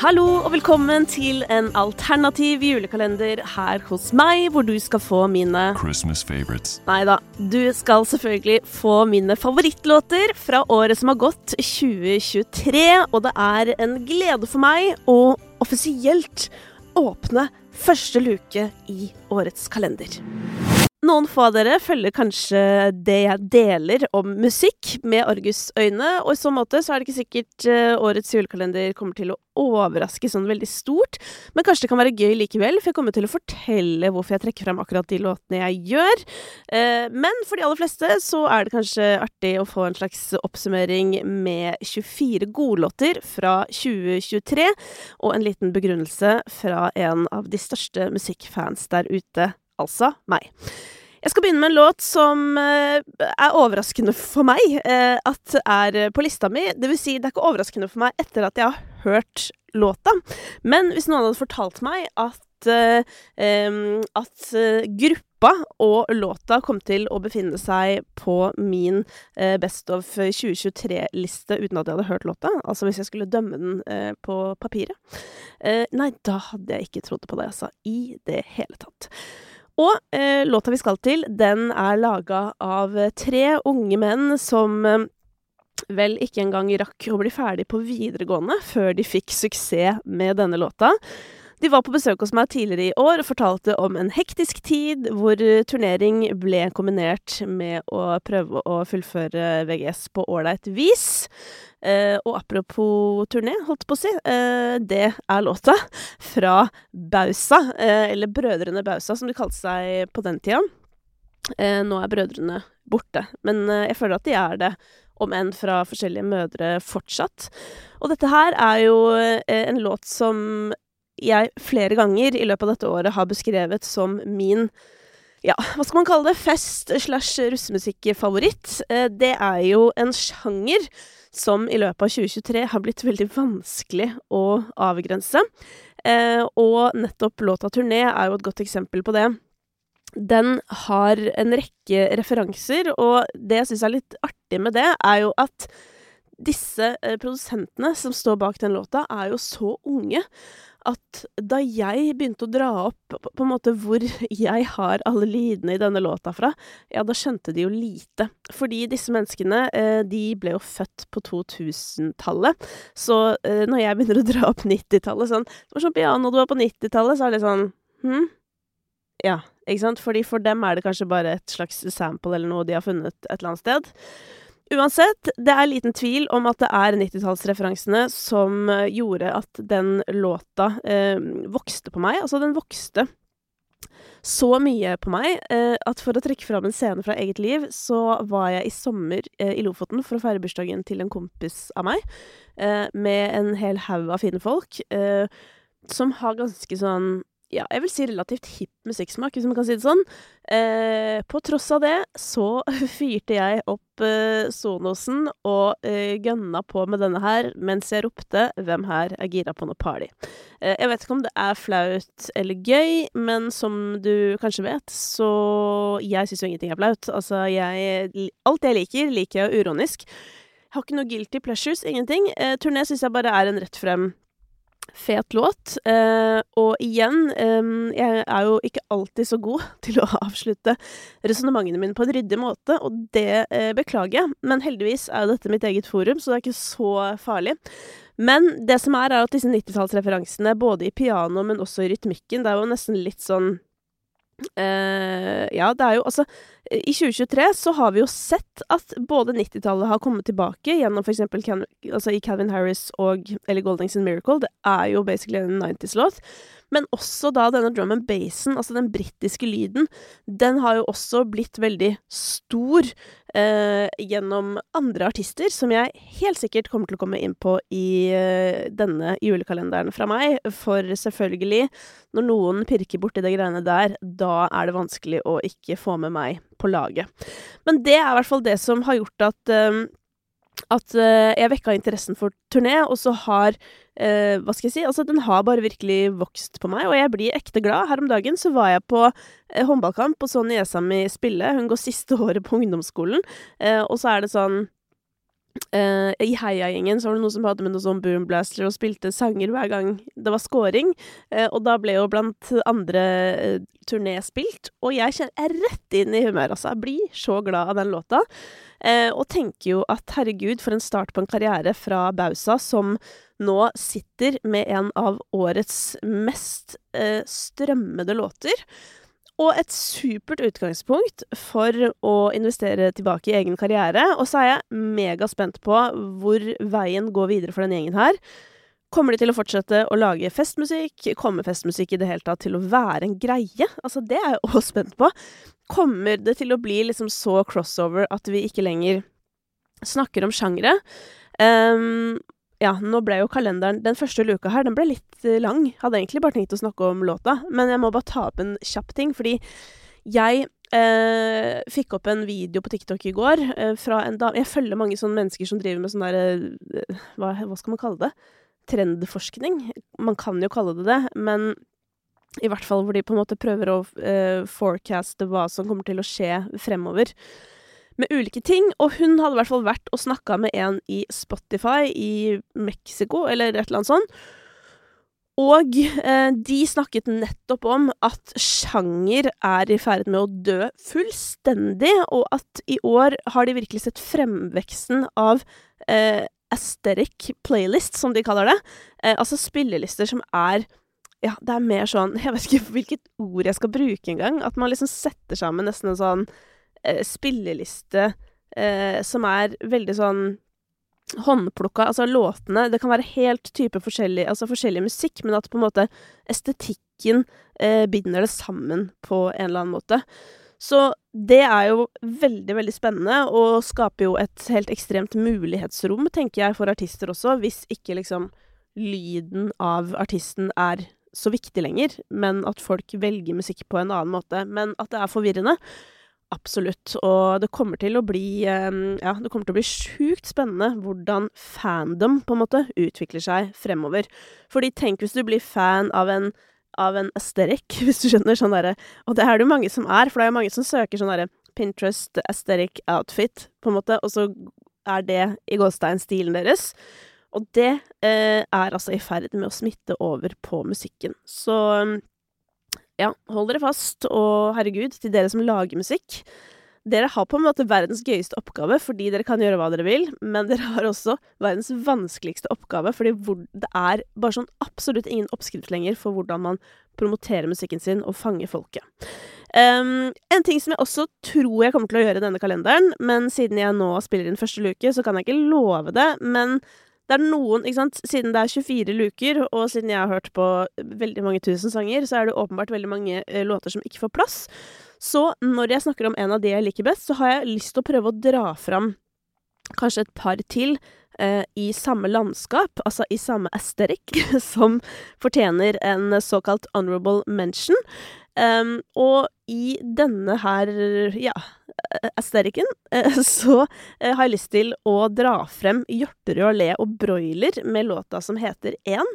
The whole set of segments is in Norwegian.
Hallo og velkommen til en alternativ julekalender her hos meg, hvor du skal få mine Christmas favorites. Nei da, du skal selvfølgelig få mine favorittlåter fra året som har gått, 2023. Og det er en glede for meg å offisielt åpne første luke i årets kalender. Noen få av dere følger kanskje det jeg deler om musikk med argusøyne, og i så måte så er det ikke sikkert uh, årets julekalender kommer til å overraske sånn veldig stort, men kanskje det kan være gøy likevel, for jeg kommer til å fortelle hvorfor jeg trekker fram akkurat de låtene jeg gjør. Uh, men for de aller fleste så er det kanskje artig å få en slags oppsummering med 24 godlåter fra 2023, og en liten begrunnelse fra en av de største musikkfans der ute altså meg. Jeg skal begynne med en låt som uh, er overraskende for meg uh, at er på lista mi. Det vil si, det er ikke overraskende for meg etter at jeg har hørt låta. Men hvis noen hadde fortalt meg at, um, at gruppa og låta kom til å befinne seg på min Best of 2023-liste uten at jeg hadde hørt låta, altså hvis jeg skulle dømme den på papiret Nei, da hadde jeg ikke trodd på det, altså. I det hele tatt. Og eh, låta vi skal til, den er laga av tre unge menn som eh, vel ikke engang rakk å bli ferdig på videregående før de fikk suksess med denne låta. De var på besøk hos meg tidligere i år og fortalte om en hektisk tid hvor turnering ble kombinert med å prøve å fullføre VGS på ålreit vis. Eh, og apropos turné, holdt på å si, eh, det er låta fra Bausa, eh, eller Brødrene Bausa, som de kalte seg på den tida. Eh, nå er brødrene borte, men eh, jeg føler at de er det om enn fra forskjellige mødre fortsatt. Og dette her er jo eh, en låt som jeg flere ganger i løpet av dette året har beskrevet som min ja, hva skal man kalle det? Fest slash russemusikk-favoritt. Eh, det er jo en sjanger som i løpet av 2023 har blitt veldig vanskelig å avgrense. Eh, og nettopp låta 'Turné' er jo et godt eksempel på det. Den har en rekke referanser, og det jeg syns er litt artig med det, er jo at disse eh, produsentene som står bak den låta, er jo så unge at da jeg begynte å dra opp på en måte hvor jeg har alle lydene i denne låta fra, ja, da skjønte de jo lite. Fordi disse menneskene, eh, de ble jo født på 2000-tallet. Så eh, når jeg begynner å dra opp 90-tallet sånn Det var sånn piano du var på 90-tallet, så er det sånn Hm? Ja, ikke sant? Fordi for dem er det kanskje bare et slags sample eller noe de har funnet et eller annet sted. Uansett, det er liten tvil om at det er 90-tallsreferansene som eh, gjorde at den låta eh, vokste på meg. Altså, den vokste så mye på meg eh, at for å trekke fram en scene fra eget liv, så var jeg i sommer eh, i Lofoten for å feire bursdagen til en kompis av meg, eh, med en hel haug av fine folk, eh, som har ganske sånn ja, jeg vil si relativt hipp musikksmak, hvis man kan si det sånn. Eh, på tross av det så fyrte jeg opp eh, Sonosen og eh, gønna på med denne her mens jeg ropte 'Hvem her er gira på noe party?' Eh, jeg vet ikke om det er flaut eller gøy, men som du kanskje vet, så Jeg syns jo ingenting er flaut. Altså, jeg Alt jeg liker, liker jeg uronisk. Har ikke noe guilty pleasures, ingenting. Eh, turné syns jeg bare er en rett frem fet låt. Eh, og igjen, eh, jeg er jo ikke alltid så god til å avslutte resonnementene mine på en ryddig måte, og det eh, beklager jeg. Men heldigvis er jo dette mitt eget forum, så det er ikke så farlig. Men det som er, er at disse 90-tallsreferansene, både i piano, men også i rytmikken, det er jo nesten litt sånn Uh, ja, det er jo altså I 2023 så har vi jo sett at både 90-tallet har kommet tilbake gjennom eksempel altså i Calvin Harris og Ellie Goldings in Miracle. Det er jo basically en 90s-låt. Men også da denne drum and bassen, altså den britiske lyden, den har jo også blitt veldig stor eh, gjennom andre artister, som jeg helt sikkert kommer til å komme inn på i eh, denne julekalenderen fra meg. For selvfølgelig, når noen pirker borti de greiene der, da er det vanskelig å ikke få med meg på laget. Men det er i hvert fall det som har gjort at eh, at uh, jeg vekka interessen for turné, og så har uh, Hva skal jeg si? Altså, den har bare virkelig vokst på meg, og jeg blir ekte glad. Her om dagen så var jeg på uh, håndballkamp og så niesa mi spille. Hun går siste året på ungdomsskolen, og så er det sånn Uh, I Heia-gjengen så var det noen som hadde med noe sånn boomblaster og spilte sanger hver gang det var scoring. Uh, og da ble jo blant andre uh, turné spilt. Og jeg kjenner rett inn i humør, altså. Jeg blir så glad av den låta. og tenker jo at herregud, for en start på en karriere fra Bausa, som nå sitter med en av årets mest strømmede låter. Og et supert utgangspunkt for å investere tilbake i egen karriere. Og så er jeg megaspent på hvor veien går videre for den gjengen her. Kommer de til å fortsette å lage festmusikk? Kommer festmusikk i det hele tatt til å være en greie? Altså, det er jeg også spent på. Kommer det til å bli liksom så crossover at vi ikke lenger snakker om sjangre? Um, ja, nå ble jo kalenderen Den første luka her, den ble litt uh, lang. Hadde egentlig bare tenkt å snakke om låta, men jeg må bare ta opp en kjapp ting, fordi jeg eh, fikk opp en video på TikTok i går eh, fra en dame Jeg følger mange sånne mennesker som driver med sånn derre hva, hva, skal man kalle det? Trendforskning. Man kan jo kalle det det, men i hvert fall hvor de på en måte prøver å forecaste hva som kommer til å skje fremover med ulike ting. Og hun hadde i hvert fall vært og snakka med en i Spotify i Mexico, eller et eller annet sånt. Og eh, de snakket nettopp om at sjanger er i ferd med å dø fullstendig, og at i år har de virkelig sett fremveksten av eh, aesthetic playlist, som de kaller det. Eh, altså spillelister som er ja, det er mer sånn Jeg vet ikke hvilket ord jeg skal bruke engang. At man liksom setter sammen nesten en sånn spilleliste eh, som er veldig sånn håndplukka. Altså låtene Det kan være helt type forskjellig, altså forskjellig musikk, men at på en måte estetikken eh, binder det sammen på en eller annen måte. Så det er jo veldig, veldig spennende, og skaper jo et helt ekstremt mulighetsrom, tenker jeg, for artister også, hvis ikke liksom lyden av artisten er så viktig lenger, men at folk velger musikk på en annen måte. Men at det er forvirrende. Absolutt. Og det kommer til å bli Ja, det kommer til å bli sjukt spennende hvordan fandom på en måte utvikler seg fremover. Fordi tenk hvis du blir fan av en av en aesthetic, hvis du skjønner. sånn derre Og det er det jo mange som er, for det er jo mange som søker sånn derre Pinterest aesthetic outfit, på en måte, og så er det i gåstein-stilen deres. Og det eh, er altså i ferd med å smitte over på musikken. Så ja, hold dere fast, og herregud, til dere som lager musikk. Dere har på en måte verdens gøyeste oppgave fordi dere kan gjøre hva dere vil, men dere har også verdens vanskeligste oppgave fordi det er bare sånn absolutt ingen oppskrift lenger for hvordan man promoterer musikken sin og fanger folket. Um, en ting som jeg også tror jeg kommer til å gjøre i denne kalenderen, men siden jeg nå spiller inn første luke, så kan jeg ikke love det, men det er noen, ikke sant, Siden det er 24 luker, og siden jeg har hørt på veldig mange tusen sanger, så er det åpenbart veldig mange eh, låter som ikke får plass. Så når jeg snakker om en av de jeg liker best, så har jeg lyst til å prøve å dra fram kanskje et par til eh, i samme landskap, altså i samme aesthetic, som fortjener en såkalt honorable mention. Um, og i denne her, ja, aestheticen, eh, så eh, har jeg lyst til å dra frem Hjorterød allé og Broiler med låta som heter Én.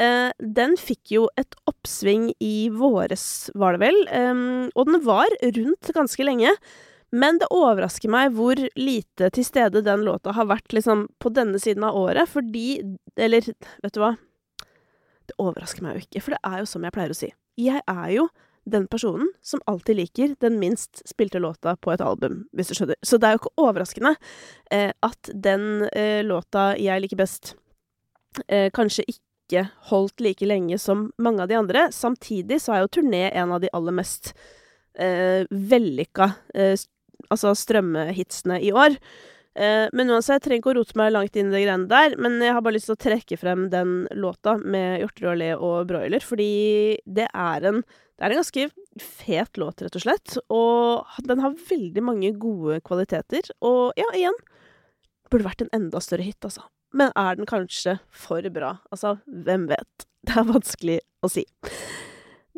Eh, den fikk jo et oppsving i våres, var det vel, og den var rundt ganske lenge. Men det overrasker meg hvor lite til stede den låta har vært liksom på denne siden av året, fordi Eller, vet du hva? Det overrasker meg jo ikke, for det er jo som jeg pleier å si. Jeg er jo den personen som alltid liker den minst spilte låta på et album, hvis du skjønner. Så det er jo ikke overraskende eh, at den eh, låta jeg liker best, eh, kanskje ikke holdt like lenge som mange av de andre. Samtidig så er jo turné en av de aller mest eh, vellykka eh, altså strømmehitsene i år. Eh, men uansett, jeg trenger ikke å rote meg langt inn i det greiene der, men jeg har bare lyst til å trekke frem den låta med Hjorterud allé og Broiler, fordi det er en det er en ganske fet låt, rett og slett. Og den har veldig mange gode kvaliteter. Og ja, igjen Burde vært en enda større hit, altså. Men er den kanskje for bra? Altså, hvem vet? Det er vanskelig å si.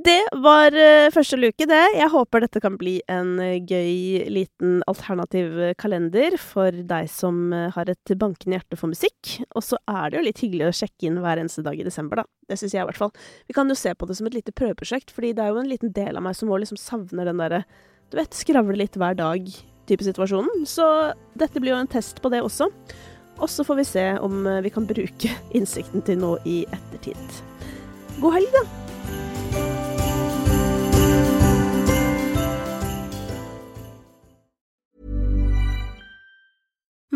Det var uh, første luke, det. Jeg håper dette kan bli en uh, gøy, liten alternativ kalender for deg som har et bankende hjerte for musikk. Og så er det jo litt hyggelig å sjekke inn hver eneste dag i desember, da. Det syns jeg i hvert fall. Vi kan jo se på det som et lite prøveprosjekt, fordi det er jo en liten del av meg som liksom savner den derre Du vet, skravle litt hver dag type situasjonen. Så dette blir jo en test på det også. Og så får vi se om vi kan bruke innsikten til noe i ettertid. God helg, da!